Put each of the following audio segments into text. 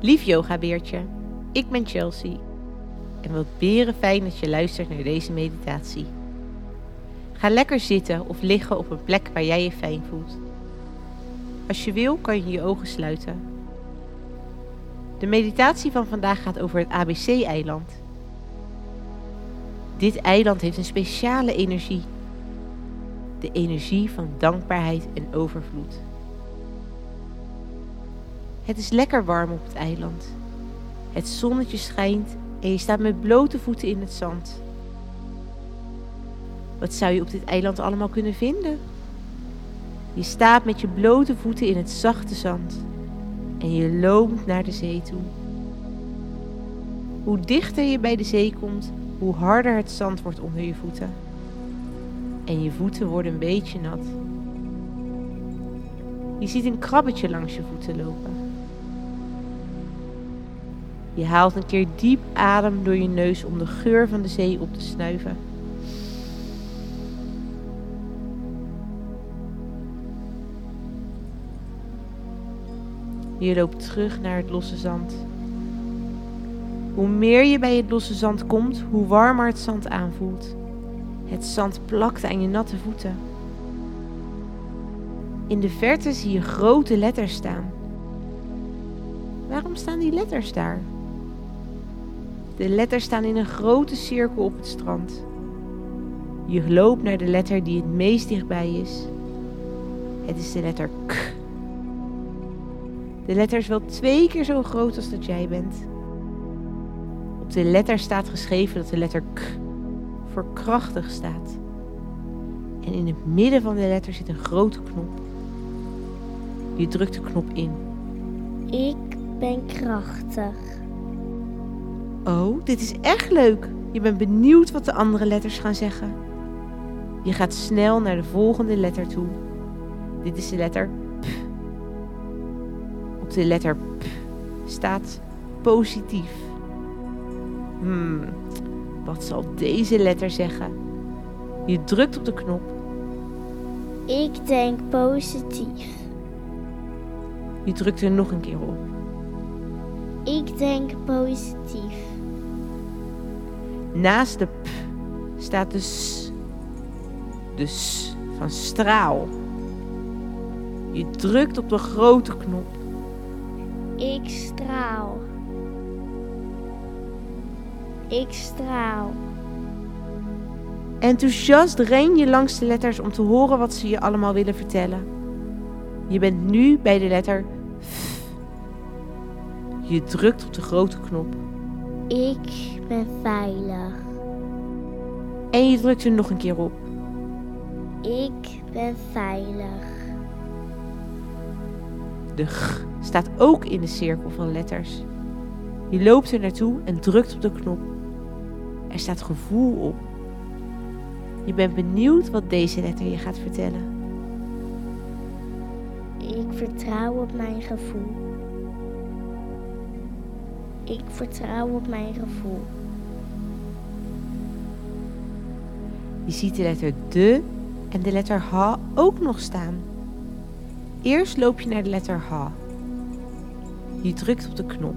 Lief yogabeertje, ik ben Chelsea en wat beren fijn dat je luistert naar deze meditatie. Ga lekker zitten of liggen op een plek waar jij je fijn voelt. Als je wil kan je je ogen sluiten. De meditatie van vandaag gaat over het ABC-eiland. Dit eiland heeft een speciale energie. De energie van dankbaarheid en overvloed. Het is lekker warm op het eiland. Het zonnetje schijnt en je staat met blote voeten in het zand. Wat zou je op dit eiland allemaal kunnen vinden? Je staat met je blote voeten in het zachte zand en je loopt naar de zee toe. Hoe dichter je bij de zee komt, hoe harder het zand wordt onder je voeten. En je voeten worden een beetje nat. Je ziet een krabbetje langs je voeten lopen. Je haalt een keer diep adem door je neus om de geur van de zee op te snuiven. Je loopt terug naar het losse zand. Hoe meer je bij het losse zand komt, hoe warmer het zand aanvoelt. Het zand plakt aan je natte voeten. In de verte zie je grote letters staan. Waarom staan die letters daar? De letters staan in een grote cirkel op het strand. Je loopt naar de letter die het meest dichtbij is. Het is de letter K. De letter is wel twee keer zo groot als dat jij bent. Op de letter staat geschreven dat de letter K voor krachtig staat. En in het midden van de letter zit een grote knop. Je drukt de knop in. Ik ben krachtig. Oh, dit is echt leuk. Je bent benieuwd wat de andere letters gaan zeggen. Je gaat snel naar de volgende letter toe. Dit is de letter P. Op de letter P staat positief. Hmm, wat zal deze letter zeggen? Je drukt op de knop. Ik denk positief. Je drukt er nog een keer op. Ik denk positief. Naast de P staat de S. De S van straal. Je drukt op de grote knop. Ik straal. Ik straal. Enthousiast ren je langs de letters om te horen wat ze je allemaal willen vertellen. Je bent nu bij de letter F. Je drukt op de grote knop. Ik ben veilig. En je drukt er nog een keer op. Ik ben veilig. De G staat ook in de cirkel van letters. Je loopt er naartoe en drukt op de knop. Er staat gevoel op. Je bent benieuwd wat deze letter je gaat vertellen. Ik vertrouw op mijn gevoel. Ik vertrouw op mijn gevoel. Je ziet de letter de en de letter H ook nog staan. Eerst loop je naar de letter H. Je drukt op de knop.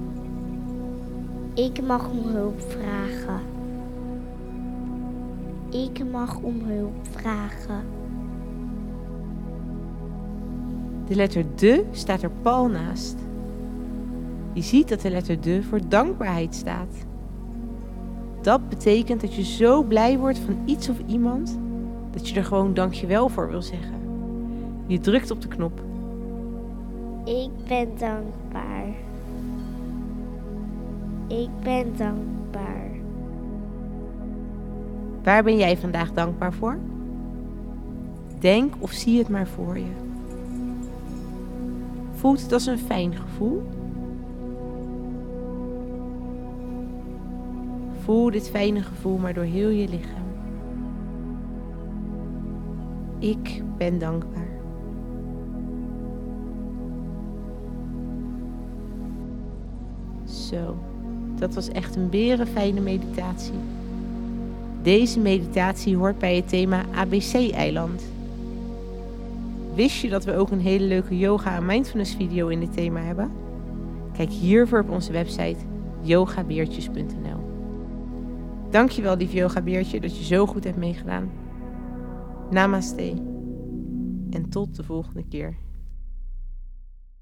Ik mag om hulp vragen. Ik mag om hulp vragen. De letter de staat er pal naast. Je ziet dat de letter de voor dankbaarheid staat. Dat betekent dat je zo blij wordt van iets of iemand dat je er gewoon dankjewel voor wil zeggen. Je drukt op de knop. Ik ben dankbaar. Ik ben dankbaar. Waar ben jij vandaag dankbaar voor? Denk of zie het maar voor je. Voelt het als een fijn gevoel? Voel dit fijne gevoel maar door heel je lichaam. Ik ben dankbaar. Zo, dat was echt een berenfijne meditatie. Deze meditatie hoort bij het thema ABC-eiland. Wist je dat we ook een hele leuke yoga en mindfulness video in dit thema hebben? Kijk hiervoor op onze website yogabeertjes.nl. Dankjewel lief yogabeertje dat je zo goed hebt meegedaan. Namaste. En tot de volgende keer.